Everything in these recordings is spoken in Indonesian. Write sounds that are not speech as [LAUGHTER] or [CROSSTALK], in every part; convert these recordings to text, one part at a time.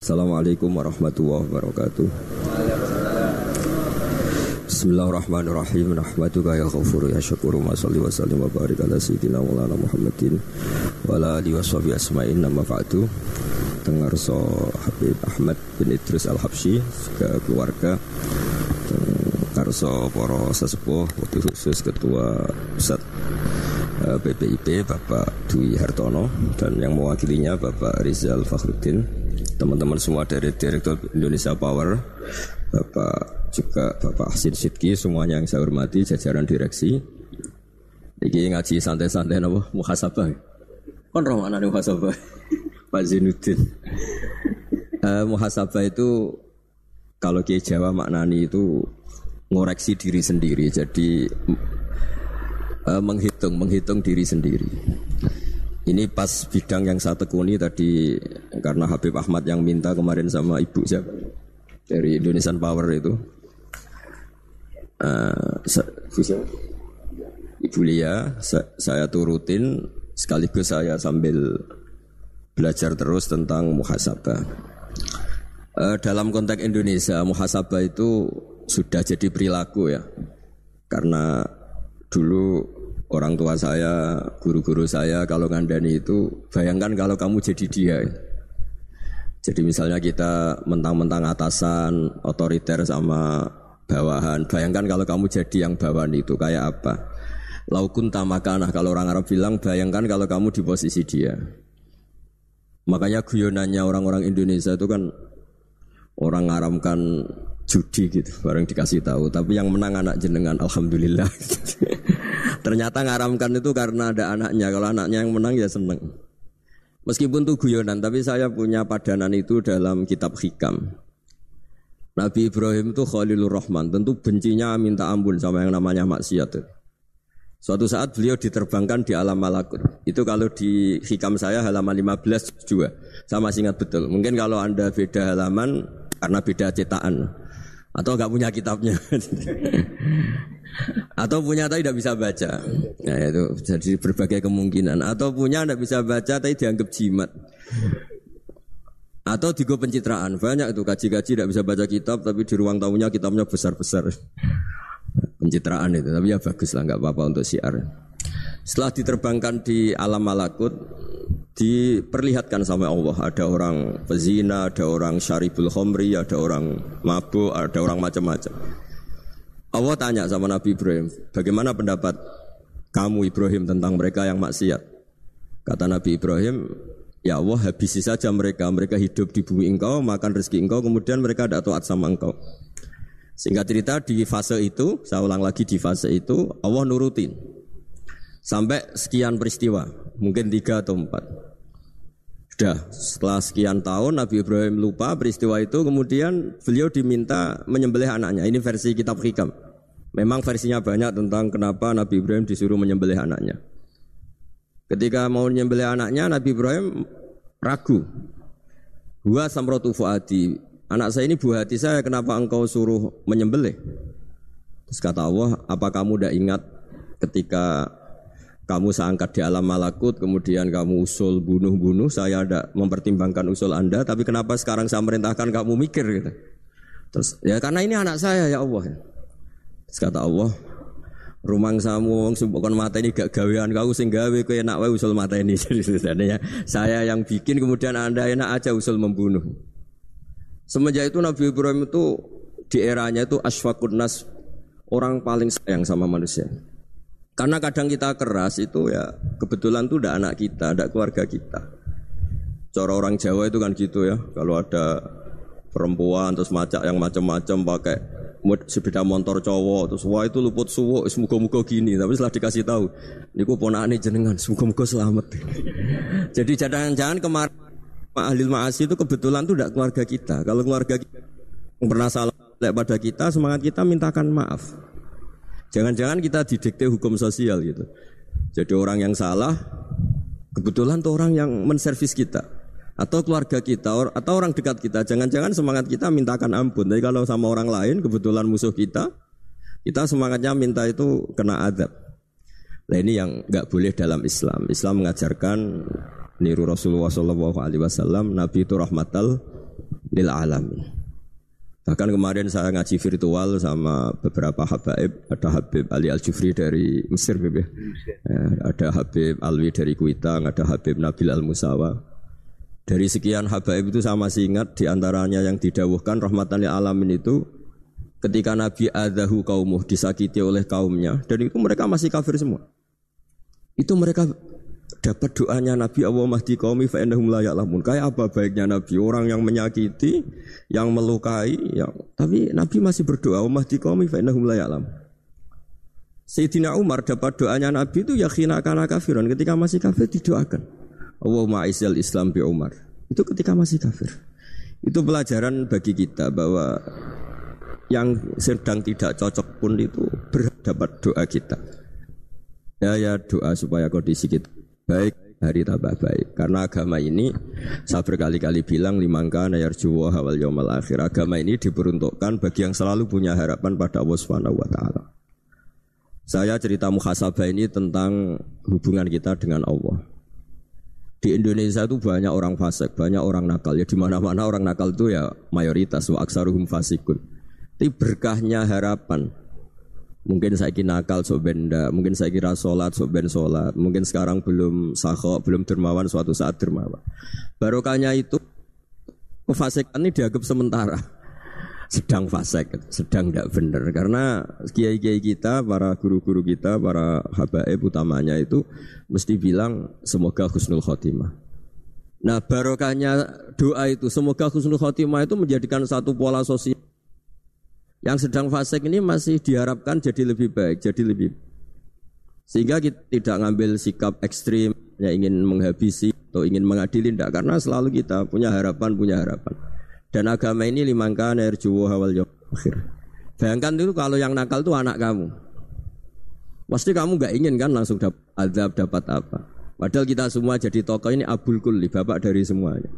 Assalamualaikum warahmatullahi wabarakatuh. Bismillahirrahmanirrahim. Nahmaduka ya ghafuru ya syakuru Ma salli wa sallim wa barik ala sayyidina Maulana Muhammadin Wa ala alihi wa sahbihi asma'in nama fa'adu Dengar so Habib Ahmad bin Idris Al-Habsyi Juga keluarga. Karso poro sesepuh Waktu khusus ketua Pusat BPIP Bapak Dwi Hartono Dan yang mewakilinya Bapak Rizal Fakhruddin teman-teman semua dari Direktur Indonesia Power, Bapak juga Bapak Hasin Sidki, semuanya yang saya hormati, jajaran direksi. Ini ngaji santai-santai napa muhasabah. Kon roh mana muhasabah? [LAUGHS] Pak Zainuddin. uh, muhasabah itu kalau Kiai Jawa maknani itu ngoreksi diri sendiri. Jadi uh, menghitung menghitung diri sendiri. Ini pas bidang yang saya tekuni tadi karena Habib Ahmad yang minta kemarin sama ibu siapa dari Indonesian Power itu. Uh, Ibu Lia, saya turutin sekaligus saya sambil belajar terus tentang muhasabah. Uh, dalam konteks Indonesia, muhasabah itu sudah jadi perilaku ya. Karena dulu orang tua saya, guru-guru saya kalau ngandani itu bayangkan kalau kamu jadi dia. Jadi misalnya kita mentang-mentang atasan, otoriter sama bawahan. Bayangkan kalau kamu jadi yang bawahan itu kayak apa? Laukun tamakanah kalau orang Arab bilang bayangkan kalau kamu di posisi dia. Makanya guyonannya orang-orang Indonesia itu kan orang ngaramkan judi gitu, bareng dikasih tahu. Tapi yang menang anak jenengan, alhamdulillah. [LAUGHS] Ternyata ngaramkan itu karena ada anaknya. Kalau anaknya yang menang ya seneng. Meskipun itu guyonan, tapi saya punya padanan itu dalam kitab hikam. Nabi Ibrahim itu Khalilur Rahman, tentu bencinya minta ampun sama yang namanya maksiat. Suatu saat beliau diterbangkan di alam malakut. Itu kalau di hikam saya halaman 15 juga. Saya masih ingat betul. Mungkin kalau Anda beda halaman karena beda cetakan. Atau nggak punya kitabnya. [LAUGHS] Atau punya tapi tidak bisa baca. Nah itu jadi berbagai kemungkinan. Atau punya tidak bisa baca tapi dianggap jimat. Atau digo pencitraan. Banyak itu kaji-kaji tidak bisa baca kitab tapi di ruang tamunya kitabnya besar-besar. Pencitraan itu. Tapi ya bagus lah nggak apa-apa untuk siar. Setelah diterbangkan di alam malakut, diperlihatkan sama Allah ada orang pezina, ada orang syaribul khomri, ada orang mabuk, ada orang macam-macam. Allah tanya sama Nabi Ibrahim, bagaimana pendapat kamu Ibrahim tentang mereka yang maksiat? Kata Nabi Ibrahim, ya Allah habisi saja mereka, mereka hidup di bumi engkau, makan rezeki engkau, kemudian mereka tidak taat sama engkau. Singkat cerita di fase itu, saya ulang lagi di fase itu, Allah nurutin. Sampai sekian peristiwa, mungkin tiga atau empat. Sudah, setelah sekian tahun Nabi Ibrahim lupa peristiwa itu, kemudian beliau diminta menyembelih anaknya. Ini versi kitab hikam. Memang versinya banyak tentang kenapa Nabi Ibrahim disuruh menyembelih anaknya. Ketika mau menyembelih anaknya, Nabi Ibrahim ragu. Huwa samrotu fuadi. Anak saya ini buah hati saya, kenapa engkau suruh menyembelih? Terus kata Allah, apa kamu tidak ingat ketika kamu saya di alam malakut, kemudian kamu usul bunuh-bunuh, saya ada mempertimbangkan usul Anda, tapi kenapa sekarang saya merintahkan kamu mikir gitu? Terus ya karena ini anak saya ya Allah. Terus kata Allah, rumang samu wong mata ini gak gawean kau sing gawe kowe enak wae usul mata ini. [LAUGHS] Saya yang bikin kemudian Anda enak aja usul membunuh. Semenjak itu Nabi Ibrahim itu di eranya itu asfakun nas orang paling sayang sama manusia. Karena kadang kita keras itu ya kebetulan tuh udah anak kita, ada keluarga kita. Cara orang Jawa itu kan gitu ya. Kalau ada perempuan terus macak yang macam-macam pakai sepeda motor cowok terus wah itu luput suwo semoga-moga gini tapi setelah dikasih tahu niku ponakane jenengan [LAUGHS] semoga-moga selamat [LAUGHS] jadi jangan-jangan kemarin Pak Ahli Ma'asi itu kebetulan tuh tidak keluarga kita kalau keluarga kita pernah salah pada kita semangat kita mintakan maaf jangan-jangan kita didikte hukum sosial gitu jadi orang yang salah kebetulan tuh orang yang menservis kita atau keluarga kita atau orang dekat kita. Jangan-jangan semangat kita mintakan ampun. Tapi kalau sama orang lain kebetulan musuh kita, kita semangatnya minta itu kena adab. Nah ini yang nggak boleh dalam Islam. Islam mengajarkan niru Rasulullah Wasallam. Nabi itu rahmatal lil alamin. Bahkan kemarin saya ngaji virtual sama beberapa habaib, ada Habib Ali Al Jufri dari Mesir, Bebe. Ya, ada Habib Alwi dari Kuitang, ada Habib Nabil Al Musawa. Dari sekian habaib itu saya masih ingat di antaranya yang didawuhkan rahmatan lil alamin itu ketika Nabi adahu kaumuh disakiti oleh kaumnya dan itu mereka masih kafir semua. Itu mereka dapat doanya Nabi Allah mahdi qaumi fa innahum la ya'lamun. Kayak apa baiknya Nabi orang yang menyakiti, yang melukai, yang tapi Nabi masih berdoa Allah mahdi qaumi fa innahum la ya'lamun. Sayyidina Umar dapat doanya Nabi itu yakhina kana kafiran ketika masih kafir didoakan. Allahumma aizal Islam bi Umar. Itu ketika masih kafir. Itu pelajaran bagi kita bahwa yang sedang tidak cocok pun itu berdapat doa kita. Ya ya doa supaya kondisi kita baik hari tambah baik. Karena agama ini saya berkali-kali bilang limangka nayar juwa hawal yomal akhir. Agama ini diperuntukkan bagi yang selalu punya harapan pada Allah Subhanahu wa taala. Saya cerita muhasabah ini tentang hubungan kita dengan Allah. Di Indonesia itu banyak orang fasik, banyak orang nakal. Ya di mana-mana orang nakal itu ya mayoritas wa aksaruhum fasikun. Tapi berkahnya harapan Mungkin saya kira nakal sok benda, mungkin saya kira sholat sok ben sholat, mungkin sekarang belum sahok, belum dermawan suatu saat dermawan. Barokahnya itu kefasikan ini dianggap sementara [LAUGHS] sedang fasek, sedang tidak benar karena kiai-kiai kita, para guru-guru kita, para habaib utamanya itu mesti bilang semoga husnul khotimah. Nah barokahnya doa itu semoga husnul khotimah itu menjadikan satu pola sosial yang sedang fasik ini masih diharapkan jadi lebih baik, jadi lebih sehingga kita tidak ngambil sikap ekstrim yang ingin menghabisi atau ingin mengadili tidak karena selalu kita punya harapan punya harapan. Dan agama ini limangkan erjuwo hawal akhir. Bayangkan itu kalau yang nakal itu anak kamu. Pasti kamu nggak ingin kan langsung dapat azab dapat apa. Padahal kita semua jadi tokoh ini abul kulli bapak dari semuanya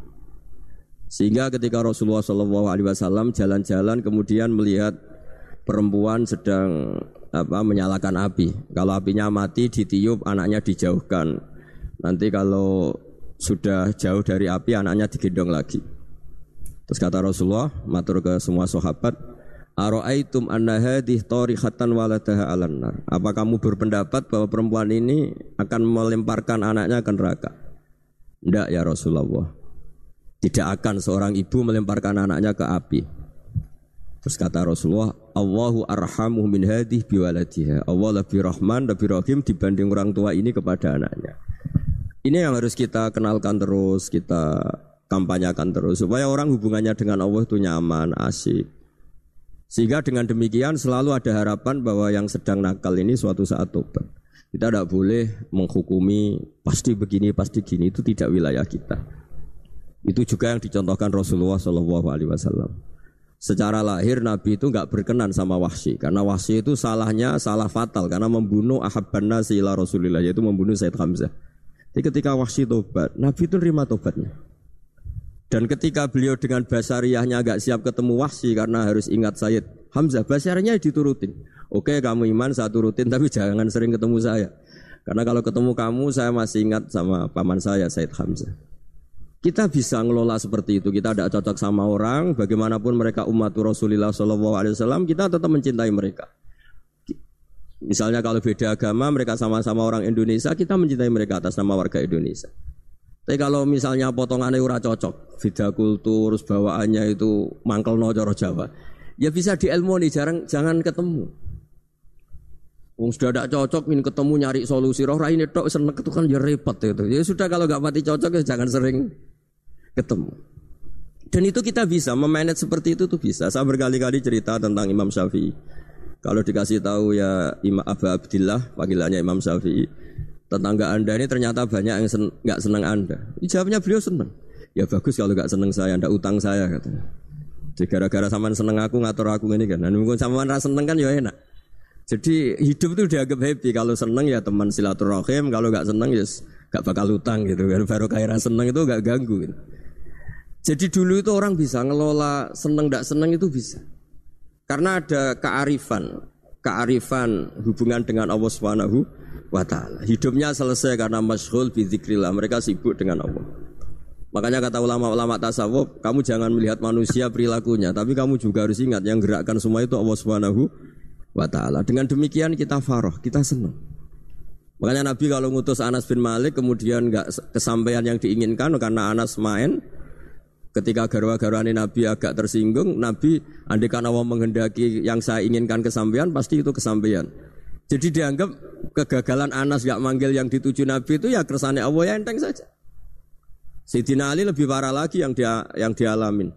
sehingga ketika Rasulullah Wasallam jalan-jalan kemudian melihat perempuan sedang apa menyalakan api. Kalau apinya mati ditiup anaknya dijauhkan. Nanti kalau sudah jauh dari api anaknya digendong lagi. Terus kata Rasulullah matur ke semua sahabat, Aro'aitum anna hadih tarihatan waladaha alannar. Apa kamu berpendapat bahwa perempuan ini akan melemparkan anaknya ke neraka? Tidak ya Rasulullah. Tidak akan seorang ibu melemparkan anaknya ke api. Terus kata Rasulullah, Allahu arhamu min hadih biwaladiha. Allah lebih rahman, lebih rahim dibanding orang tua ini kepada anaknya. Ini yang harus kita kenalkan terus, kita kampanyakan terus supaya orang hubungannya dengan Allah itu nyaman, asik. Sehingga dengan demikian selalu ada harapan bahwa yang sedang nakal ini suatu saat tobat. Kita tidak boleh menghukumi pasti begini, pasti gini itu tidak wilayah kita. Itu juga yang dicontohkan Rasulullah Shallallahu Alaihi Wasallam. Secara lahir Nabi itu nggak berkenan sama Wahsy karena Wahsy itu salahnya salah fatal karena membunuh Ahabban Nasila Rasulullah yaitu membunuh Said Hamzah. Jadi ketika Wahsy tobat, Nabi itu terima tobatnya. Dan ketika beliau dengan basariahnya agak siap ketemu Wahsy karena harus ingat Said Hamzah, basariahnya diturutin. Oke kamu iman saya turutin tapi [LAUGHS] jangan sering ketemu saya. Karena kalau ketemu kamu saya masih ingat sama paman saya Said Hamzah. Kita bisa ngelola seperti itu. Kita tidak cocok sama orang, bagaimanapun mereka umat Rasulullah SAW, kita tetap mencintai mereka. Misalnya kalau beda agama, mereka sama-sama orang Indonesia, kita mencintai mereka atas nama warga Indonesia. Tapi kalau misalnya potongannya ura cocok, beda kultur, bawaannya itu mangkel no Jawa, ya bisa di nih, jarang jangan ketemu. Wong sudah tidak cocok, ingin ketemu nyari solusi. Roh ini tok seneng itu kan ya repot itu. Ya sudah kalau nggak mati cocok ya jangan sering ketemu. Dan itu kita bisa memanage seperti itu tuh bisa. Saya berkali-kali cerita tentang Imam Syafi'i. Kalau dikasih tahu ya Imam Abu Abdillah, panggilannya Imam Syafi'i, tetangga anda ini ternyata banyak yang sen senang anda. Jawabnya beliau senang. Ya bagus kalau nggak senang saya, anda utang saya katanya. Jadi gara-gara sama seneng aku ngatur aku ini kan. Dan mungkin sama rasa seneng kan ya enak. Jadi hidup itu dianggap happy. Kalau seneng ya teman silaturahim. Kalau nggak seneng ya nggak bakal utang gitu. Baru kaya seneng itu nggak ganggu. Gitu. Jadi dulu itu orang bisa ngelola seneng tidak seneng itu bisa. Karena ada kearifan, kearifan hubungan dengan Allah Subhanahu wa. Hidupnya selesai karena masyhul bidzikrillah. Mereka sibuk dengan Allah. Makanya kata ulama-ulama tasawuf, kamu jangan melihat manusia perilakunya, tapi kamu juga harus ingat yang gerakkan semua itu Allah Subhanahu wa taala. Dengan demikian kita faroh, kita senang. Makanya Nabi kalau ngutus Anas bin Malik kemudian nggak kesampaian yang diinginkan karena Anas main, ketika garwa-garwani Nabi agak tersinggung, Nabi andai Allah menghendaki yang saya inginkan kesampaian, pasti itu kesampaian. Jadi dianggap kegagalan Anas gak manggil yang dituju Nabi itu ya kersane Allah ya enteng saja. Sayyidina Ali lebih parah lagi yang dia yang dialamin.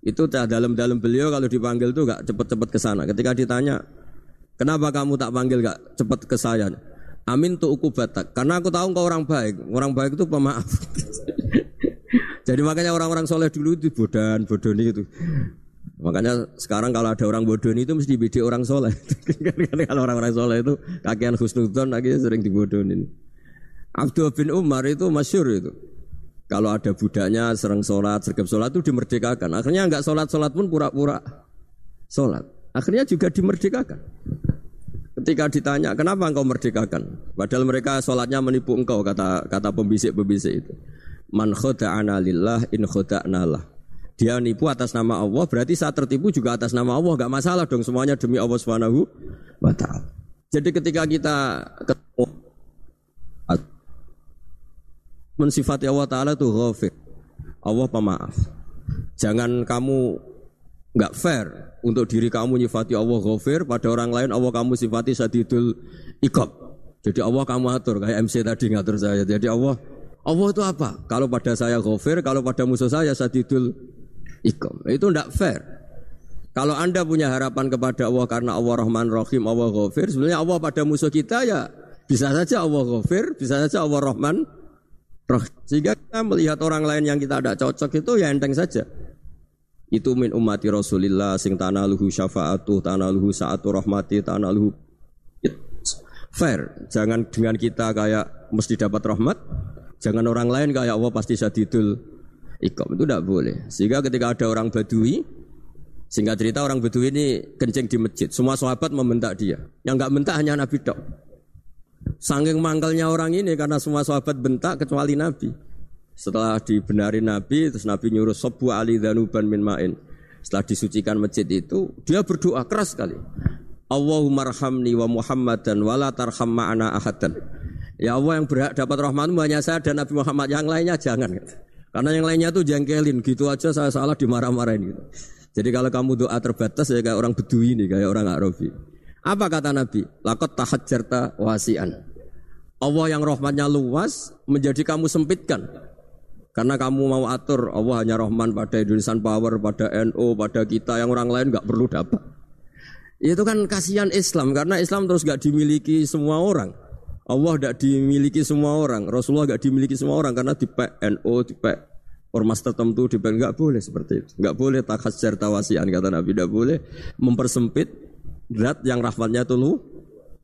Itu dalam-dalam beliau kalau dipanggil tuh gak cepet-cepet ke sana. Ketika ditanya, kenapa kamu tak panggil gak cepet ke saya? Amin tuh uku batak. Karena aku tahu kau orang baik. Orang baik itu pemaaf. [LAUGHS] Jadi makanya orang-orang soleh dulu itu bodan, bodoni itu. Makanya sekarang kalau ada orang bodoni itu mesti beda orang soleh. [LAUGHS] kalau orang-orang soleh itu kakian khusnudon akhirnya sering dibodonin. Abdul bin Umar itu masyur itu. Kalau ada budaknya sering sholat, sergap sholat itu dimerdekakan. Akhirnya nggak sholat-sholat pun pura-pura sholat. Akhirnya juga dimerdekakan. Ketika ditanya, kenapa engkau merdekakan? Padahal mereka sholatnya menipu engkau, kata kata pembisik-pembisik itu. Man khoda'ana lillah in khoda'na lah. Dia nipu atas nama Allah, berarti saat tertipu juga atas nama Allah. Gak masalah dong, semuanya demi Allah Subhanahu wa ta'ala. Jadi ketika kita ketemu mensifati Allah Ta'ala itu ghafir. Allah pemaaf. Jangan kamu nggak fair untuk diri kamu nyifati Allah ghafir, pada orang lain Allah kamu sifati sadidul ikob. Jadi Allah kamu atur, kayak MC tadi ngatur saya. Jadi Allah, Allah itu apa? Kalau pada saya ghafir, kalau pada musuh saya sadidul ikob. Itu nggak fair. Kalau anda punya harapan kepada Allah karena Allah Rahman Rahim, Allah ghafir, sebenarnya Allah pada musuh kita ya bisa saja Allah ghafir, bisa saja Allah Rahman roh. Sehingga kita melihat orang lain yang kita tidak cocok itu ya enteng saja. Itu min umati Rasulillah sing tanaluhu syafaatu, tanaluhu saatu rahmati, tanaluhu fair. Jangan dengan kita kayak mesti dapat rahmat, jangan orang lain kayak Allah pasti sadidul ikom itu tidak boleh. Sehingga ketika ada orang badui, sehingga cerita orang badui ini kencing di masjid, semua sahabat membentak dia. Yang nggak bentak hanya Nabi dok. Sangking mangkalnya orang ini karena semua sahabat bentak kecuali Nabi. Setelah dibenari Nabi, terus Nabi nyuruh sobu ali danuban min ma'in. Setelah disucikan masjid itu, dia berdoa keras sekali. Allahumma rahamni wa Muhammadan wa la tarham ma'ana ahadan. Ya Allah yang berhak dapat rahmatmu hanya saya dan Nabi Muhammad. Yang lainnya jangan. Karena yang lainnya tuh jengkelin. Gitu aja saya salah dimarah-marahin gitu. Jadi kalau kamu doa terbatas ya kayak orang bedui ini, kayak orang Arabi. Apa kata Nabi? Lakot tahajjarta wasian. Allah yang rahmatnya luas menjadi kamu sempitkan. Karena kamu mau atur Allah hanya rahman pada Indonesian Power, pada NU, pada kita yang orang lain nggak perlu dapat. Itu kan kasihan Islam karena Islam terus nggak dimiliki semua orang. Allah tidak dimiliki semua orang, Rasulullah nggak dimiliki semua orang karena di NU, di ormas tertentu, di nggak boleh seperti itu, nggak boleh takhasyar tawasian kata Nabi, tidak boleh mempersempit zat yang rahmatnya itu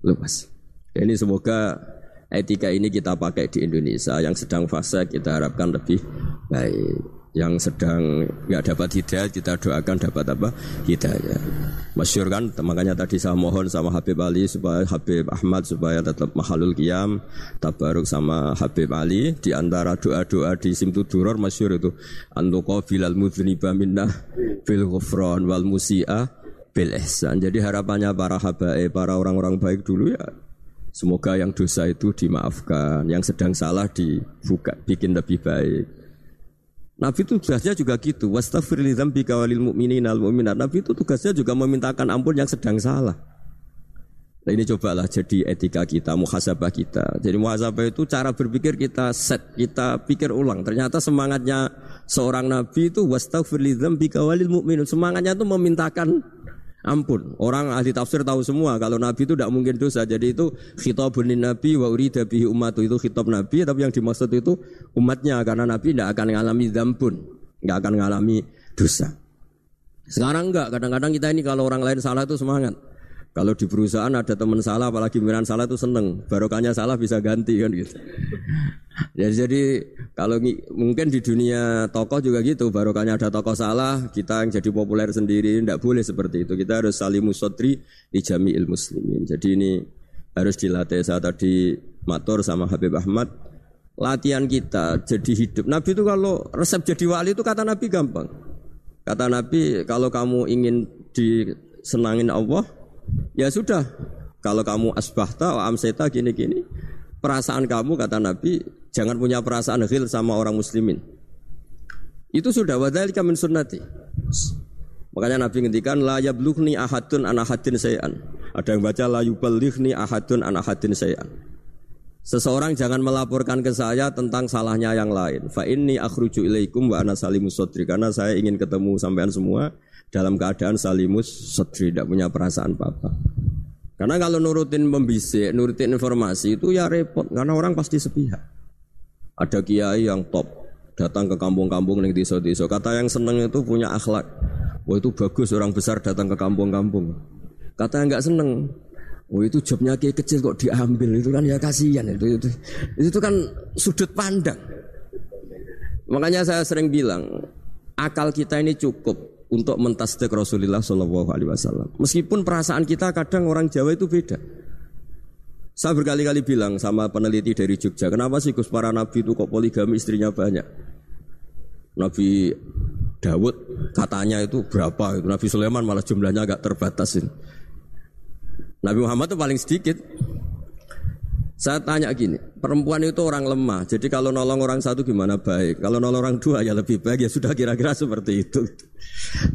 luas. Ini semoga etika ini kita pakai di Indonesia yang sedang fase kita harapkan lebih baik yang sedang nggak dapat hidayah kita doakan dapat apa? Hidayah. Masyur kan? Makanya tadi saya mohon sama Habib Ali supaya Habib Ahmad supaya tetap mahalul qiyam tabaruk sama Habib Ali. Di antara doa-doa di simtu duror masyur itu antuqa bilal mudhniba minna bil ghufran wal musi'ah bil ihsan. Jadi harapannya para habaib para orang-orang baik dulu ya Semoga yang dosa itu dimaafkan, yang sedang salah dibuka, bikin lebih baik. Nabi itu tugasnya juga gitu. Wastafir al. Nabi itu tugasnya juga memintakan ampun yang sedang salah. Nah ini cobalah jadi etika kita, muhasabah kita. Jadi muhasabah itu cara berpikir kita set, kita pikir ulang. Ternyata semangatnya seorang nabi itu wastafir li dzambika walil. Semangatnya itu memintakan ampun. Orang ahli tafsir tahu semua kalau Nabi itu tidak mungkin dosa. Jadi itu khitabun Nabi wa urida bihi umat itu khitab Nabi tapi yang dimaksud itu umatnya karena Nabi tidak akan mengalami zambun, tidak akan mengalami dosa. Sekarang enggak, kadang-kadang kita ini kalau orang lain salah itu semangat. Kalau di perusahaan ada teman salah, apalagi miran salah itu seneng. Barokahnya salah bisa ganti kan gitu. [LAUGHS] ya, jadi kalau mungkin di dunia tokoh juga gitu. Barokahnya ada tokoh salah, kita yang jadi populer sendiri. Tidak boleh seperti itu. Kita harus saling musodri di jami'il muslimin. Jadi ini harus dilatih. Saya tadi matur sama Habib Ahmad. latihan kita jadi hidup. Nabi itu kalau resep jadi wali itu kata Nabi gampang. Kata Nabi kalau kamu ingin disenangin Allah, ya sudah. Kalau kamu asbahta, amseta gini-gini, perasaan kamu kata Nabi jangan punya perasaan ghil sama orang muslimin. Itu sudah wadhalika min sunnati. Makanya Nabi ngendikan la yablughni ahadun an ahadin sayan. Ada yang baca la yuballighni ahadun an ahadin sayan. Seseorang jangan melaporkan ke saya tentang salahnya yang lain. Fa inni akhruju ilaikum wa ana salimus sodri. Karena saya ingin ketemu sampean semua dalam keadaan salimus sodri. Tidak punya perasaan apa-apa. Karena kalau nurutin membisik, nurutin informasi itu ya repot. Karena orang pasti sepihak. Ada kiai yang top. Datang ke kampung-kampung nih desa-desa. Kata yang seneng itu punya akhlak. Wah itu bagus orang besar datang ke kampung-kampung. Kata yang nggak seneng, Oh itu jobnya kayak kecil kok diambil itu kan ya kasihan itu itu itu kan sudut pandang. Makanya saya sering bilang akal kita ini cukup untuk mentasdek Rasulullah Shallallahu Alaihi Wasallam. Meskipun perasaan kita kadang orang Jawa itu beda. Saya berkali-kali bilang sama peneliti dari Jogja, kenapa sih Gus para nabi itu kok poligami istrinya banyak? Nabi Dawud katanya itu berapa itu Nabi Sulaiman malah jumlahnya agak terbatas ini. Nabi Muhammad itu paling sedikit. Saya tanya gini, perempuan itu orang lemah. Jadi kalau nolong orang satu gimana baik? Kalau nolong orang dua ya lebih baik. Ya sudah kira-kira seperti itu.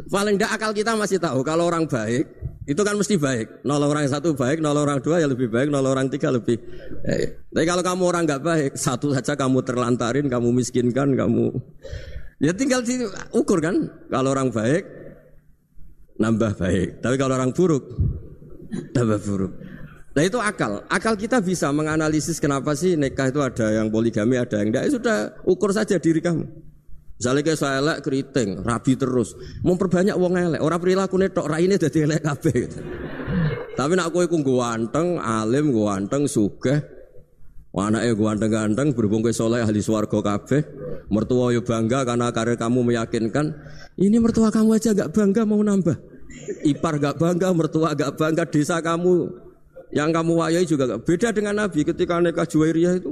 Paling tidak akal kita masih tahu kalau orang baik itu kan mesti baik. Nolong orang satu baik, nolong orang dua ya lebih baik, nolong orang tiga lebih baik. Tapi kalau kamu orang nggak baik, satu saja kamu terlantarin, kamu miskinkan, kamu Ya tinggal ukur kan. Kalau orang baik nambah baik. Tapi kalau orang buruk tambah buruk. Nah itu akal. Akal kita bisa menganalisis kenapa sih nikah itu ada yang poligami, ada yang tidak. Ya sudah ukur saja diri kamu. Misalnya kayak saya elek keriting, rabi terus. Memperbanyak uang elek. Orang perilaku netok raine jadi elek kabeh. Gitu. Tapi nak kowe ku ganteng, alim, ganteng, sugih, Anaknya ganteng-ganteng berhubung ke soleh ahli swargo kabeh. Mertua yo bangga karena karir kamu meyakinkan. Ini mertua kamu aja gak bangga mau nambah. Ipar gak bangga, mertua gak bangga, desa kamu yang kamu wayai juga beda dengan Nabi ketika nikah Juwairiyah itu.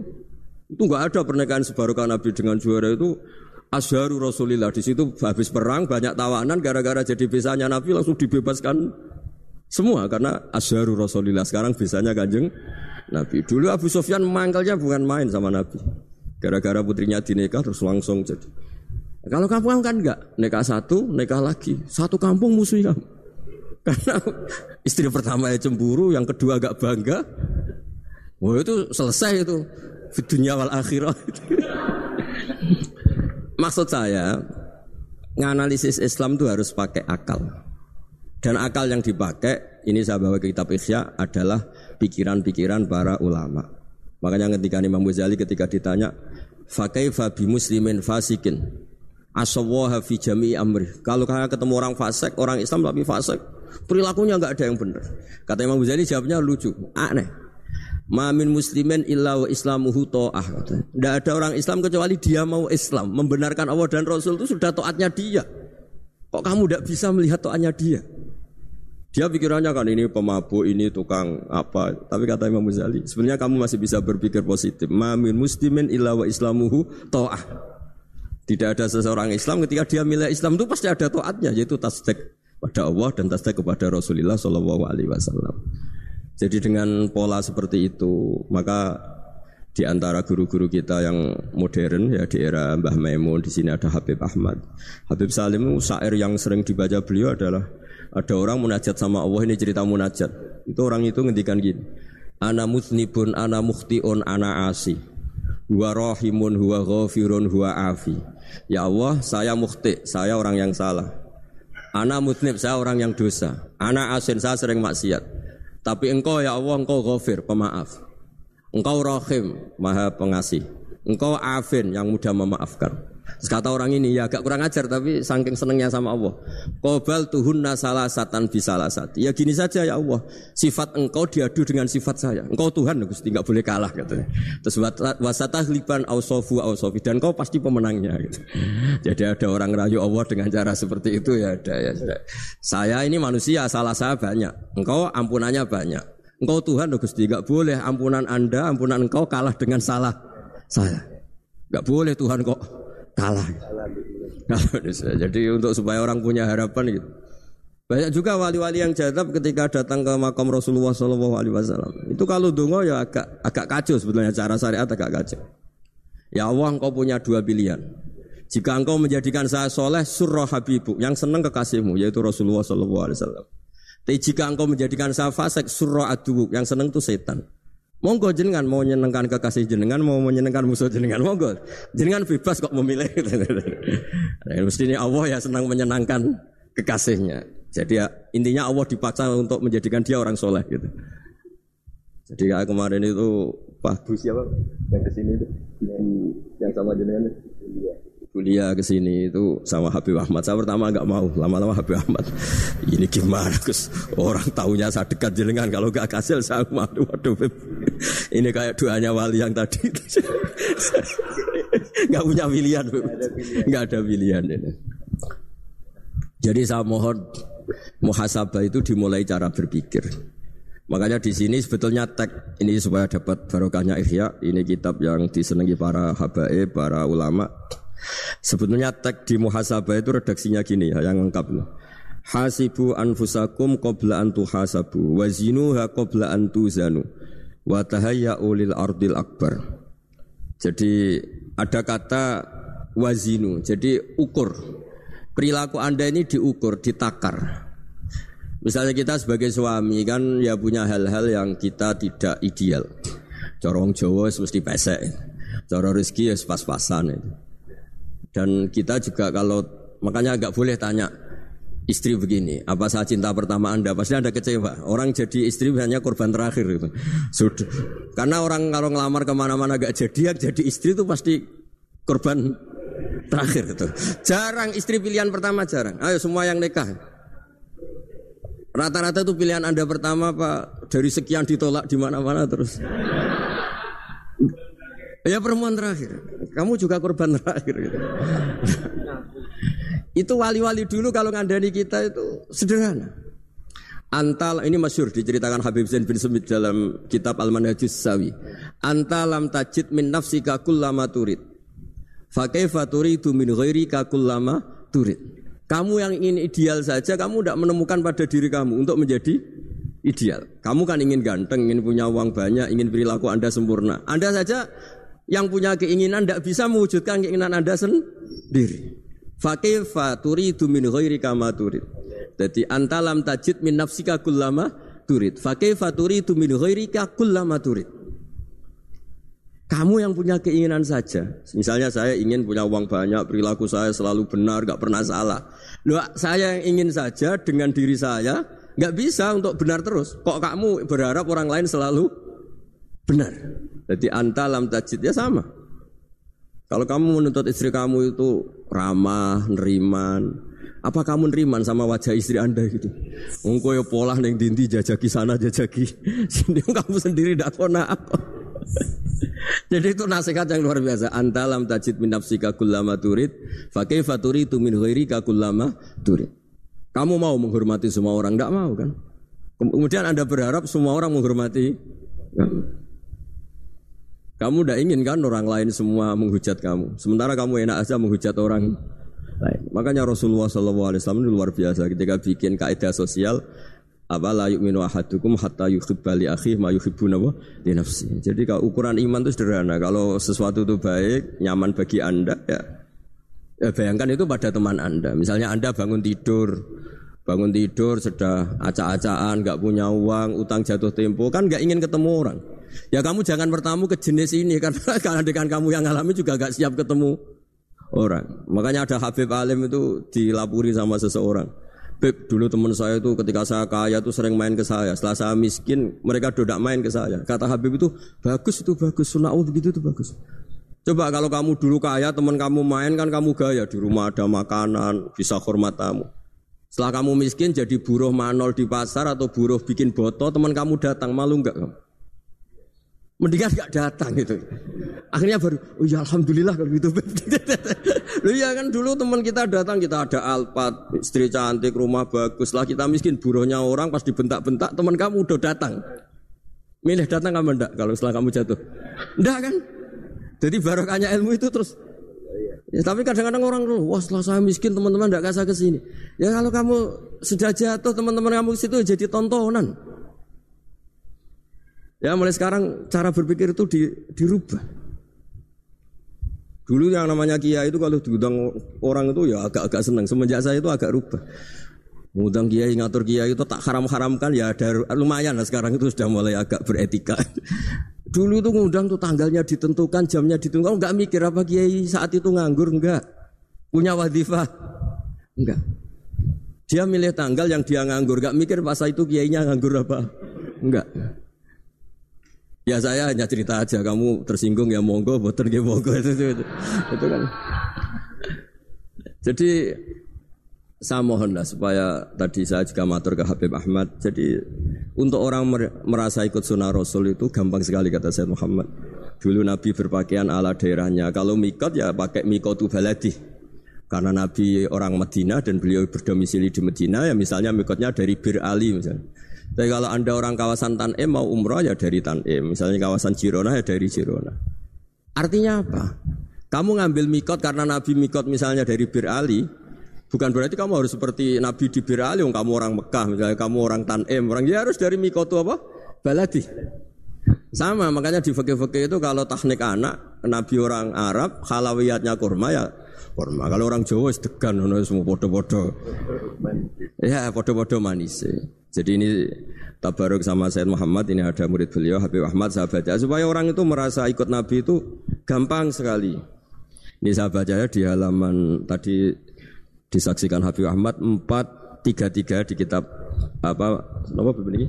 Itu gak ada pernikahan sebarokah Nabi dengan Juwairiyah itu Asharu Rasulillah di situ habis perang banyak tawanan gara-gara jadi bisanya Nabi langsung dibebaskan semua karena Asharu Rasulillah sekarang bisanya kanjeng Nabi. Dulu Abu Sofyan mangkalnya bukan main sama Nabi. Gara-gara putrinya dinikah terus langsung jadi. Kalau kamu kan enggak, nikah satu, nikah lagi. Satu kampung musuh kamu. Karena istri pertama ya cemburu, yang kedua agak bangga. Wah itu selesai itu. Dunia wal. Maksud saya, nganalisis Islam itu harus pakai akal. Dan akal yang dipakai, ini saya bawa ke kitab Ihya adalah pikiran-pikiran para ulama. Makanya ketika Imam Ghazali ketika ditanya, "Fakaifa bi muslimin fasikin?" Asawaha fi jami'i amri. Kalau kalian ketemu orang fasik, orang Islam tapi fasik, perilakunya enggak ada yang benar. Kata Imam Ghazali jawabnya lucu, aneh. Mamin muslimin illa wa islamuhu to'ah. Tidak ada orang Islam kecuali dia mau Islam. Membenarkan Allah dan Rasul itu sudah to'atnya dia. Kok kamu tidak bisa melihat to'atnya dia? Dia pikirannya kan ini pemabuk, ini tukang apa. Tapi kata Imam Muzali, sebenarnya kamu masih bisa berpikir positif. Mamin muslimin illa wa islamuhu to'ah. Tidak ada seseorang Islam ketika dia milik Islam itu pasti ada to'atnya, yaitu tasdek pada Allah dan tasdek kepada Rasulullah Shallallahu Alaihi Wasallam. Jadi dengan pola seperti itu, maka di antara guru-guru kita yang modern ya di era Mbah Maimun di sini ada Habib Ahmad. Habib Salim syair yang sering dibaca beliau adalah ada orang munajat sama Allah ini cerita munajat. Itu orang itu ngendikan gini. Ana musnibun, ana mukhtiun, ana asi. Huwa rahimun, huwa ghafirun, huwa afi. Ya Allah, saya mukhti, saya orang yang salah. Ana musnib, saya orang yang dosa. Ana asin, saya sering maksiat. Tapi engkau ya Allah, engkau ghafir, pemaaf. Engkau rahim, maha pengasih. Engkau afin, yang mudah memaafkan. Terus kata orang ini ya agak kurang ajar tapi saking senengnya sama Allah. Qobal tuhunna salah satan bisalah sati. Ya gini saja ya Allah. Sifat engkau diadu dengan sifat saya. Engkau Tuhan Gusti nggak boleh kalah katanya. Terus wasatah liban ausofu ausofi dan kau pasti pemenangnya gitu. Jadi ada orang rayu Allah dengan cara seperti itu ya ada ya. Saya ini manusia salah saya banyak. Engkau ampunannya banyak. Engkau Tuhan Gusti nggak boleh ampunan Anda, ampunan engkau kalah dengan salah saya. Gak boleh Tuhan kok kalah. [LAUGHS] Jadi untuk supaya orang punya harapan gitu. Banyak juga wali-wali yang jadab ketika datang ke makam Rasulullah Shallallahu Alaihi Wasallam. Itu kalau dungo ya agak agak kacau sebetulnya cara syariat agak kacau. Ya Allah, engkau punya dua pilihan. Jika engkau menjadikan saya soleh, surah habibu, yang senang kekasihmu, yaitu Rasulullah Shallallahu Alaihi Wasallam. Tapi jika engkau menjadikan saya fasik, surah adubu, yang senang itu setan. Monggo jenengan mau menyenangkan kekasih jenengan, mau menyenangkan musuh jenengan, monggo. Jenengan bebas kok memilih. nah, [LAUGHS] mestinya Allah ya senang menyenangkan kekasihnya. Jadi ya, intinya Allah dipaksa untuk menjadikan dia orang soleh gitu. Jadi ya, kemarin itu Pak Bu siapa yang ke sini itu yang, yang sama jenengan kuliah ke sini itu sama Habib Ahmad. Saya pertama nggak mau, lama-lama Habib Ahmad. Ini gimana, Gus? Orang tahunya saya dekat jenengan, kalau nggak kasih saya waduh, waduh, Ini kayak doanya wali yang tadi. Nggak punya pilihan, nggak ada pilihan ini. Jadi saya mohon muhasabah itu dimulai cara berpikir. Makanya di sini sebetulnya tag ini supaya dapat barokahnya Ihya. Ini kitab yang disenangi para habaib, para ulama. Sebetulnya tag di muhasabah itu redaksinya gini ya, yang lengkap. Hasibu anfusakum qabla an tuhasabu wa zinuha qabla an tuzanu wa tahayya'u lil ardil akbar. Jadi ada kata wazinu, jadi ukur. Perilaku Anda ini diukur, ditakar. Misalnya kita sebagai suami kan ya punya hal-hal yang kita tidak ideal. Corong Jawa mesti pesek. Corong rezeki ya pas-pasan itu. Dan kita juga kalau makanya nggak boleh tanya istri begini, apa saya cinta pertama anda? Pasti anda kecewa. Orang jadi istri hanya korban terakhir itu. Sudah. Karena orang kalau ngelamar ke mana-mana gak jadi, jadi istri itu pasti korban Terakhir itu. Jarang istri pilihan pertama jarang. Ayo semua yang nikah. Rata-rata itu pilihan Anda pertama Pak dari sekian ditolak di mana-mana terus. Ya perempuan terakhir. Kamu juga korban terakhir gitu. itu wali-wali dulu kalau ngandani kita itu sederhana. Antal ini masyur diceritakan Habib Zain bin Semit dalam kitab Al-Manhajus Sawi. Antalam tajid min nafsika kullama turid. Fakaifa turidu min ghairika kullama turid. Kamu yang ingin ideal saja kamu tidak menemukan pada diri kamu untuk menjadi ideal. Kamu kan ingin ganteng, ingin punya uang banyak, ingin perilaku Anda sempurna. Anda saja yang punya keinginan tidak bisa mewujudkan keinginan Anda sendiri. Fakaifa turidu min ghairika ma turid. Jadi antalam tajid min nafsika kullama turid. Fakaifa turidu min ghairika kullama turid. Kamu yang punya keinginan saja. Misalnya saya ingin punya uang banyak, perilaku saya selalu benar, gak pernah salah. Loh, saya yang ingin saja dengan diri saya, gak bisa untuk benar terus. Kok kamu berharap orang lain selalu benar? Jadi antalam tajid ya sama. Kalau kamu menuntut istri kamu itu ramah, neriman, apa kamu neriman sama wajah istri anda gitu? Engkau ya pola neng dinti jajaki sana jajaki, [LAUGHS] sini kamu sendiri tidak kona apa? [LAUGHS] Jadi itu nasihat yang luar biasa. Antalam tajid min nafsika kullama turid, fa kaifa turidu min ghairika kullama turid. Kamu mau menghormati semua orang, tidak mau kan? Kemudian Anda berharap semua orang menghormati kamu. Kamu tidak ingin kan orang lain semua menghujat kamu. Sementara kamu enak aja menghujat orang lain. Makanya Rasulullah SAW luar biasa ketika bikin kaidah sosial apa la yu'minu ahadukum hatta yuhibba li akhi ma yuhibbu nawa li nafsi. Jadi kalau ukuran iman itu sederhana. Kalau sesuatu itu baik, nyaman bagi Anda ya, ya bayangkan itu pada teman Anda. Misalnya Anda bangun tidur, bangun tidur sudah acak-acakan, nggak punya uang, utang jatuh tempo, kan nggak ingin ketemu orang. Ya kamu jangan bertamu ke jenis ini [LAUGHS] karena karena dengan kamu yang alami juga nggak siap ketemu orang. Makanya ada Habib Alim itu dilapuri sama seseorang. Beb, dulu teman saya itu ketika saya kaya itu sering main ke saya. Setelah saya miskin, mereka tidak main ke saya. Kata Habib itu, bagus itu bagus. Sunnah begitu itu bagus. Coba kalau kamu dulu kaya, teman kamu main kan kamu gaya. Di rumah ada makanan, bisa hormat tamu. Setelah kamu miskin jadi buruh manol di pasar atau buruh bikin boto, teman kamu datang, malu enggak kamu? Mendingan gak datang gitu. Akhirnya baru, oh ya alhamdulillah kalau gitu. [LAUGHS] Lu ya kan dulu teman kita datang kita ada alpat, istri cantik, rumah bagus. Lah kita miskin, buruhnya orang pas dibentak-bentak, teman kamu udah datang. Milih datang kamu enggak kalau setelah kamu jatuh? Enggak kan? Jadi barokahnya ilmu itu terus Ya, tapi kadang-kadang orang tuh, wah setelah saya miskin teman-teman tidak kasih ke sini. Ya kalau kamu sudah jatuh teman-teman kamu ke situ jadi tontonan. Ya mulai sekarang cara berpikir itu di, dirubah. Dulu yang namanya kiai itu kalau diundang orang itu ya agak-agak senang. Semenjak saya itu agak rubah. Mengundang kiai, ngatur kiai itu tak haram-haramkan ya ada lumayan lah sekarang itu sudah mulai agak beretika. [LAUGHS] Dulu itu ngundang tuh tanggalnya ditentukan, jamnya ditentukan. Enggak mikir apa kiai saat itu nganggur enggak. Punya wadifah enggak. Dia milih tanggal yang dia nganggur, enggak mikir pas itu kiainya nganggur apa. Enggak. Ya saya hanya cerita aja, kamu tersinggung ya monggo, boter ya monggo [LAUGHS] itu, itu, itu, itu kan. Jadi saya mohonlah supaya tadi saya juga matur ke Habib Ahmad. Jadi untuk orang merasa ikut sunnah Rasul itu gampang sekali kata saya Muhammad. Dulu Nabi berpakaian ala daerahnya. Kalau mikot ya pakai mikotu baladi. Karena Nabi orang Medina dan beliau berdomisili di Medina ya misalnya mikotnya dari Bir Ali misalnya. Tapi kalau anda orang kawasan Tanim mau umroh ya dari Tanim. Misalnya kawasan Jirona ya dari Jirona. Artinya apa? Kamu ngambil mikot karena Nabi mikot misalnya dari Bir Ali, Bukan berarti kamu harus seperti Nabi di Bir Ali, kamu orang Mekah, misalnya kamu orang Tanim, orang ya harus dari Mikotu apa? Baladi. Sama, makanya di fakir-fakir itu kalau teknik anak, Nabi orang Arab, halawiyatnya kurma ya kurma. Kalau orang Jawa degan, semua bodoh-bodoh. Ya, bodoh-bodoh manis. Jadi ini tabaruk sama Said Muhammad, ini ada murid beliau, Habib Ahmad, sahabat Supaya orang itu merasa ikut Nabi itu gampang sekali. Ini saya baca di halaman tadi disaksikan Habib Ahmad 433 di kitab apa apa ini?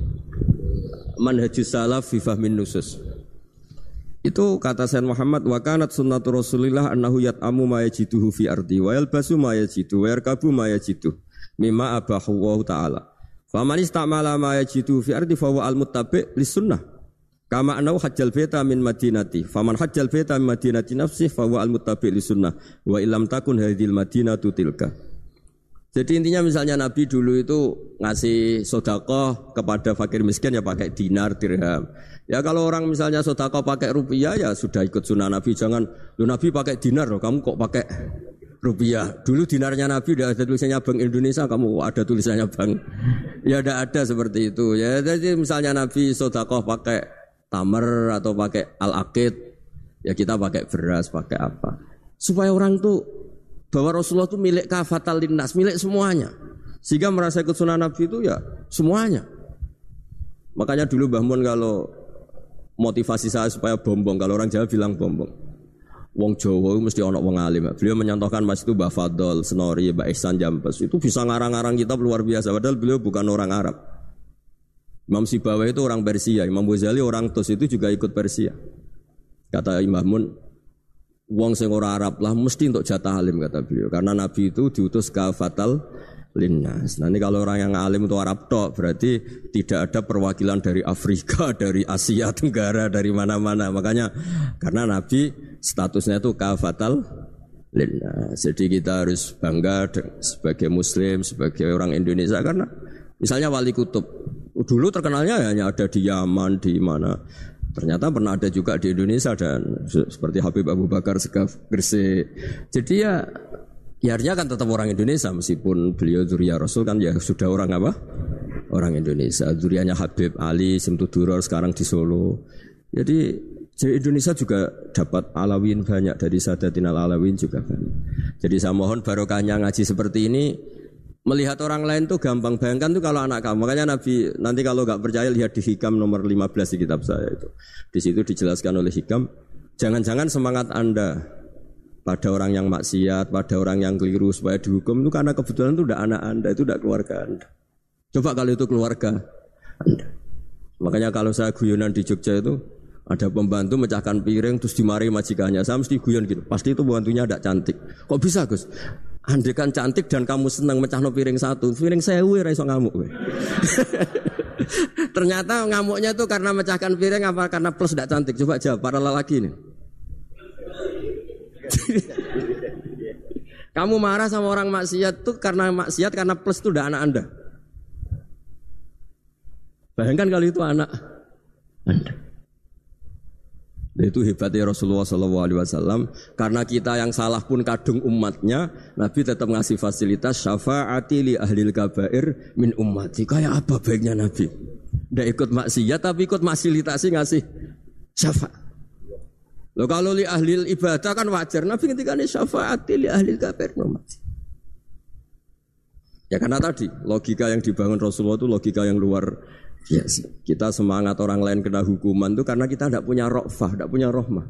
Manhajus Salaf fi Fahmin Nusus. Itu kata Sayyid Muhammad wa kanat sunnatu Rasulillah annahu yat'amu ma yajiduhu fi ardi wa yalbasu ma yajidu wa yarkabu ma yajidu mimma abahu wa ta'ala. Faman istamala ma yajidu fi ardi fa al-muttabi' lis sunnah. Kama anau hajjal beta min madinati. Faman hajjal beta min madinati nafsi fa al-muttabi' lis sunnah. Wa ilam takun hadhil madinatu tilka. Jadi intinya misalnya Nabi dulu itu ngasih sodakoh kepada fakir miskin ya pakai dinar, dirham. Ya kalau orang misalnya sodakoh pakai rupiah ya sudah ikut sunnah Nabi. Jangan, lu Nabi pakai dinar loh, kamu kok pakai rupiah. Dulu dinarnya Nabi udah ada tulisannya Bank Indonesia, kamu ada tulisannya Bank. Ya tidak ada seperti itu. Ya jadi misalnya Nabi sodakoh pakai tamer atau pakai al-akid, ya kita pakai beras, pakai apa. Supaya orang tuh bahwa Rasulullah itu milik kafatal linnas, milik semuanya. Sehingga merasa ikut sunnah Nabi itu ya semuanya. Makanya dulu Mbah Mun kalau motivasi saya supaya bombong, kalau orang Jawa bilang bombong. Wong Jawa mesti ono wong alim. Beliau menyontohkan Mas itu Mbah Fadol, Senori, Mbah Ihsan Jambes. Itu bisa ngarang-ngarang kitab luar biasa. Padahal beliau bukan orang Arab. Imam Sibawa itu orang Persia. Imam Ghazali orang Tos itu juga ikut Persia. Kata Imam Mun, Wong sing ora Arab lah mesti untuk jatah alim kata beliau karena Nabi itu diutus ke fatal linnas. Nanti kalau orang yang alim itu Arab tok berarti tidak ada perwakilan dari Afrika, [LAUGHS] dari Asia Tenggara, dari mana-mana. Makanya karena Nabi statusnya itu kafatal linnas. Jadi kita harus bangga sebagai Muslim, sebagai orang Indonesia karena misalnya Wali Kutub dulu terkenalnya hanya ada di Yaman, di mana Ternyata pernah ada juga di Indonesia dan seperti Habib Abu Bakar Segaf Gresik. Jadi ya ya artinya kan tetap orang Indonesia meskipun beliau zuriya Rasul kan ya sudah orang apa? Orang Indonesia. Zurianya Habib Ali Simtuduror sekarang di Solo. Jadi jadi Indonesia juga dapat alawin banyak dari Sadatin al alawin juga banyak. Jadi saya mohon barokahnya ngaji seperti ini Melihat orang lain tuh gampang bayangkan tuh kalau anak kamu. Makanya Nabi nanti kalau nggak percaya lihat di Hikam nomor 15 di kitab saya itu. Di situ dijelaskan oleh Hikam, jangan-jangan semangat Anda pada orang yang maksiat, pada orang yang keliru supaya dihukum itu karena kebetulan itu udah anak Anda, itu udah keluarga Anda. Coba kalau itu keluarga Anda. Makanya kalau saya guyonan di Jogja itu ada pembantu mecahkan piring terus dimarahi majikannya. Saya mesti guyon gitu. Pasti itu pembantunya tidak cantik. Kok bisa Gus? Andekan cantik dan kamu senang mecahno piring satu, piring sewu ora iso ngamuk [LAUGHS] Ternyata ngamuknya itu karena mecahkan piring apa karena plus tidak cantik? Coba jawab para lelaki ini. [LAUGHS] kamu marah sama orang maksiat tuh karena maksiat karena plus itu udah anak Anda. Bayangkan kalau itu anak Anda. Itu hebatnya Rasulullah SAW karena kita yang salah pun kadung umatnya, Nabi tetap ngasih fasilitas syafaati li ahlil kabair min ummati. Kayak apa baiknya Nabi? Tidak ikut maksiat tapi ikut fasilitasi ngasih syafaat. Lo kalau li ahli ibadah kan wajar. Nabi ketika ini syafaati li min ummati. Ya karena tadi logika yang dibangun Rasulullah itu logika yang luar Yes. Kita semangat orang lain kena hukuman itu karena kita tidak punya rofah, tidak punya rohmah.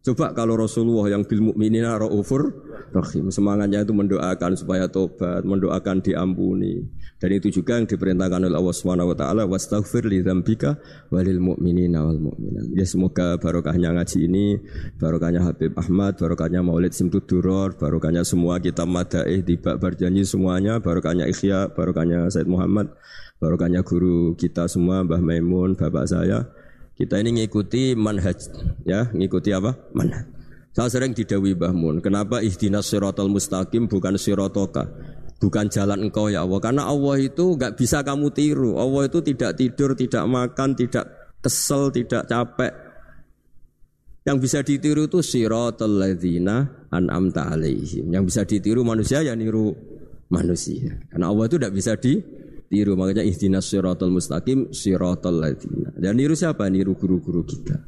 Coba kalau Rasulullah yang bil mukminina raufur rahim, semangatnya itu mendoakan supaya tobat, mendoakan diampuni. Dan itu juga yang diperintahkan oleh Allah Subhanahu wa taala, wastaghfir li dzambika walil mu'minina wal mu'minat. Ya semoga barokahnya ngaji ini, barokahnya Habib Ahmad, barokahnya Maulid Simtud Duror, barokahnya semua kitab madaih di berjanji semuanya, barokahnya Ikhya, barokahnya Said Muhammad, barokahnya guru kita semua, Mbah Maimun, bapak saya, kita ini ngikuti manhaj, ya, ngikuti apa? Manhaj. Saya sering didawi Mbah Mun, kenapa ihdinas siratal mustaqim bukan sirotoka? Bukan jalan engkau ya Allah. Karena Allah itu nggak bisa kamu tiru. Allah itu tidak tidur, tidak makan, tidak kesel, tidak capek. Yang bisa ditiru itu siratal ladzina an'amta alaihim. Yang bisa ditiru manusia ya niru manusia. Karena Allah itu tidak bisa di tiru makanya ihdinas siratal mustaqim siratal ladzina dan niru siapa niru guru-guru kita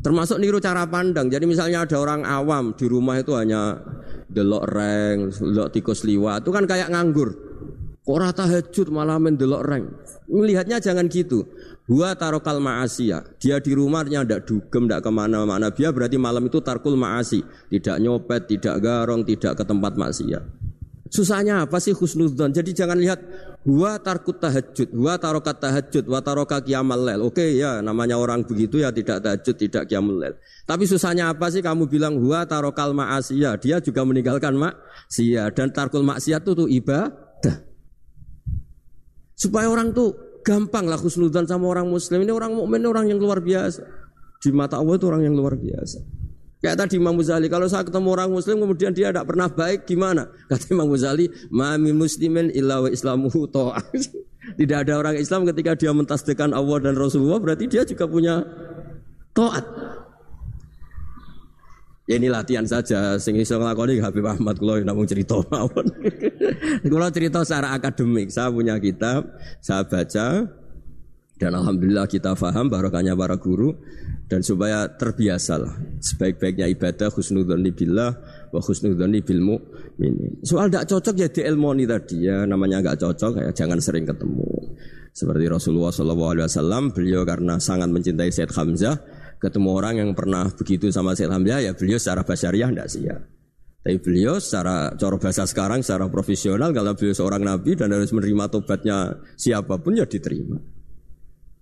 termasuk niru cara pandang jadi misalnya ada orang awam di rumah itu hanya delok reng delok tikus liwat itu kan kayak nganggur kok rata tahajud malah mendelok reng melihatnya jangan gitu Gua tarokal ma'asiyah. Dia di rumahnya tidak dugem, tidak ke mana-mana. Dia berarti malam itu tarkul ma'asi. Tidak nyopet, tidak garong, tidak ke tempat maksiat. Susahnya apa sih husnudzon? Jadi jangan lihat huwa tarkut tahajud, huwa tarokat tahajud, wa taroka kiamal lel. Oke ya, namanya orang begitu ya tidak tahajud, tidak kiamal lel. Tapi susahnya apa sih kamu bilang huwa tarokal ma'asiyah? Dia juga meninggalkan maksiyah dan tarkul maksiat itu tuh ibadah. Supaya orang tuh gampang lah husnudzon sama orang muslim. Ini orang mukmin orang yang luar biasa. Di mata Allah itu orang yang luar biasa. Kayak tadi Imam Muzali, kalau saya ketemu orang Muslim kemudian dia tidak pernah baik, gimana? [LAUGHS] Kata Imam Muzali, mami muslimin illa wa islamuhu. [LAUGHS] Tidak ada orang Islam ketika dia mentasdekan Allah dan Rasulullah, berarti dia juga punya to'at. Ya ini latihan saja, sing iso nglakoni Habib Ahmad kula namung cerita mawon. [LAUGHS] cerita secara akademik, saya punya kitab, saya baca dan alhamdulillah kita faham barokahnya para guru dan supaya terbiasalah sebaik-baiknya ibadah husnudzoni billah wa husnudzoni bil mu'minin. Soal tidak cocok ya dielmoni tadi ya namanya nggak cocok ya jangan sering ketemu. Seperti Rasulullah SAW, beliau karena sangat mencintai Said Hamzah, ketemu orang yang pernah begitu sama Said Hamzah, ya beliau secara basyariah tidak siap. Tapi beliau secara coro bahasa sekarang, secara profesional, kalau beliau seorang nabi dan harus menerima tobatnya siapa pun ya diterima.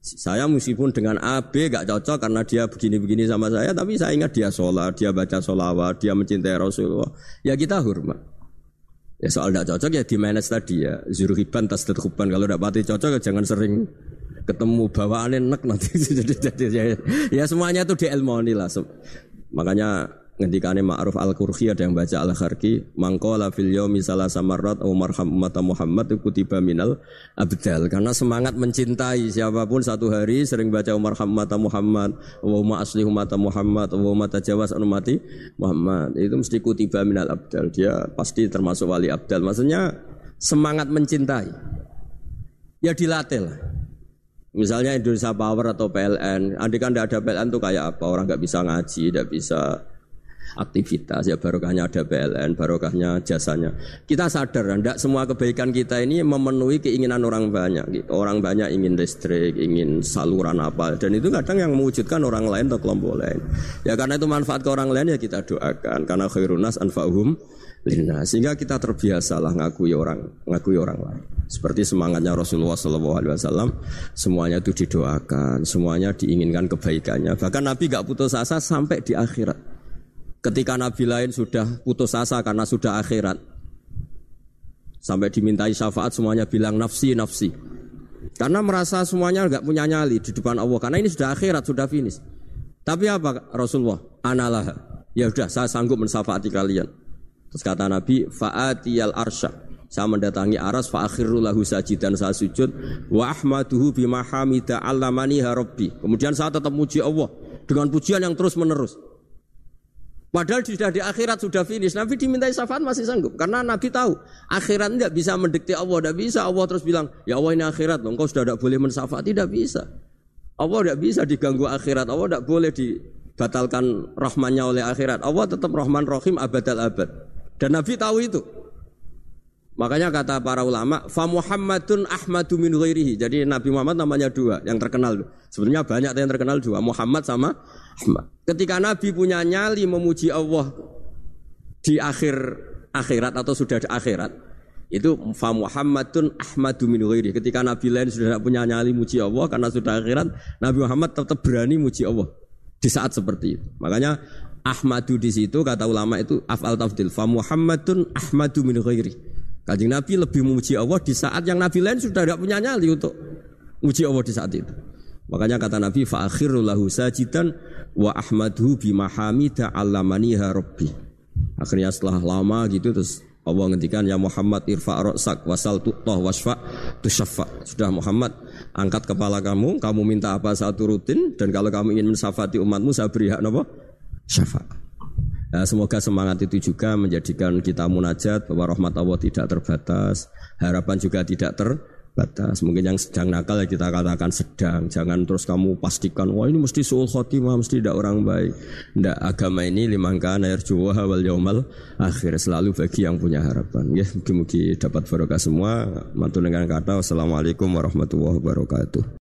Saya meskipun dengan A, B gak cocok karena dia begini-begini sama saya, tapi saya ingat dia sholat, dia baca sholawat, dia mencintai Rasulullah. Ya kita hormat. Ya soal tidak cocok ya di manage tadi ya. Zuruhiban tas terkuban. Kalau tidak pati cocok ya jangan sering ketemu bawaan enak nanti. [LAUGHS] ya, ya semuanya itu di lah. Makanya ngendikane Ma'ruf Al-Qurhi ada yang baca Al-Kharki mangkola fil yaumi salah samarat au marham Muhammad kutiba minal abdal. Karena semangat mencintai siapa pun satu hari sering baca Umar umat Muhammad wa asli umat Muhammad wa ma tajawaz an mati Muhammad. Itu mesti kutiba minal abdal. Dia pasti termasuk wali abdal. Maksudnya semangat mencintai. Ya dilatih lah. Misalnya Indonesia Power atau PLN, andai kan tidak ada PLN tuh kayak apa? Orang nggak bisa ngaji, tidak bisa aktivitas ya barokahnya ada PLN barokahnya jasanya. Kita sadar tidak semua kebaikan kita ini memenuhi keinginan orang banyak. Orang banyak ingin listrik ingin saluran apa. Dan itu kadang yang mewujudkan orang lain atau kelompok lain. Ya karena itu manfaat ke orang lain ya kita doakan. Karena khairunas anfa'hum lina sehingga kita terbiasa lah ngakui orang ngakui orang lain. Seperti semangatnya Rasulullah SAW semuanya itu didoakan semuanya diinginkan kebaikannya. Bahkan Nabi gak putus asa sampai di akhirat Ketika nabi lain sudah putus asa karena sudah akhirat. Sampai dimintai syafaat semuanya bilang nafsi nafsi. Karena merasa semuanya nggak punya nyali di depan Allah. Karena ini sudah akhirat, sudah finish. Tapi apa Rasulullah? Analah. Ya sudah, saya sanggup mensafaati kalian. Terus kata Nabi, fa'atiyal arsya. Saya mendatangi aras fa'akhiru lahu sajidan saya sujud wa ahmaduhu bima allamani rabbi. Kemudian saya tetap muji Allah dengan pujian yang terus menerus. Padahal sudah di akhirat sudah finish. Nabi dimintai syafaat masih sanggup. Karena Nabi tahu akhirat tidak bisa mendikte Allah. Tidak bisa Allah terus bilang, ya Allah ini akhirat loh. Engkau sudah tidak boleh mensyafaat. Tidak bisa. Allah tidak bisa diganggu akhirat. Allah tidak boleh dibatalkan rahmannya oleh akhirat. Allah tetap rahman rahim abad al abad. Dan Nabi tahu itu. Makanya kata para ulama, fa Muhammadun Ahmadu min ghairihi. Jadi Nabi Muhammad namanya dua yang terkenal. Sebenarnya banyak yang terkenal dua, Muhammad sama Ahmad. Ketika Nabi punya nyali memuji Allah di akhir akhirat atau sudah di akhirat, itu fa Muhammadun Ahmadu min ghairihi. Ketika Nabi lain sudah tidak punya nyali muji Allah karena sudah akhirat, Nabi Muhammad tetap berani muji Allah di saat seperti itu. Makanya Ahmadu di situ kata ulama itu afal tafdil fa Muhammadun Ahmadu min ghairihi. Kanjeng Nabi lebih memuji Allah di saat yang Nabi lain sudah tidak punya nyali untuk memuji Allah di saat itu. Makanya kata Nabi fa lahu sajidan wa ahmadhu bi mahamida allamaniha rabbi. Akhirnya setelah lama gitu terus Allah ngendikan ya Muhammad irfa ra'sak wasal tu'tah wasfa tusaffa. Sudah Muhammad angkat kepala kamu, kamu minta apa saat turutin dan kalau kamu ingin mensafati umatmu saya beri hak napa? Syafaat. Nah, semoga semangat itu juga menjadikan kita munajat bahwa rahmat Allah tidak terbatas, harapan juga tidak terbatas. Mungkin yang sedang nakal ya kita katakan sedang, jangan terus kamu pastikan wah ini mesti suul khotimah, mesti tidak orang baik. Tidak agama ini limangka yarjuwa wal yaumal akhir selalu bagi yang punya harapan. Ya, mungkin-mungkin dapat barokah semua. Mantu dengan kata wassalamualaikum warahmatullahi wabarakatuh.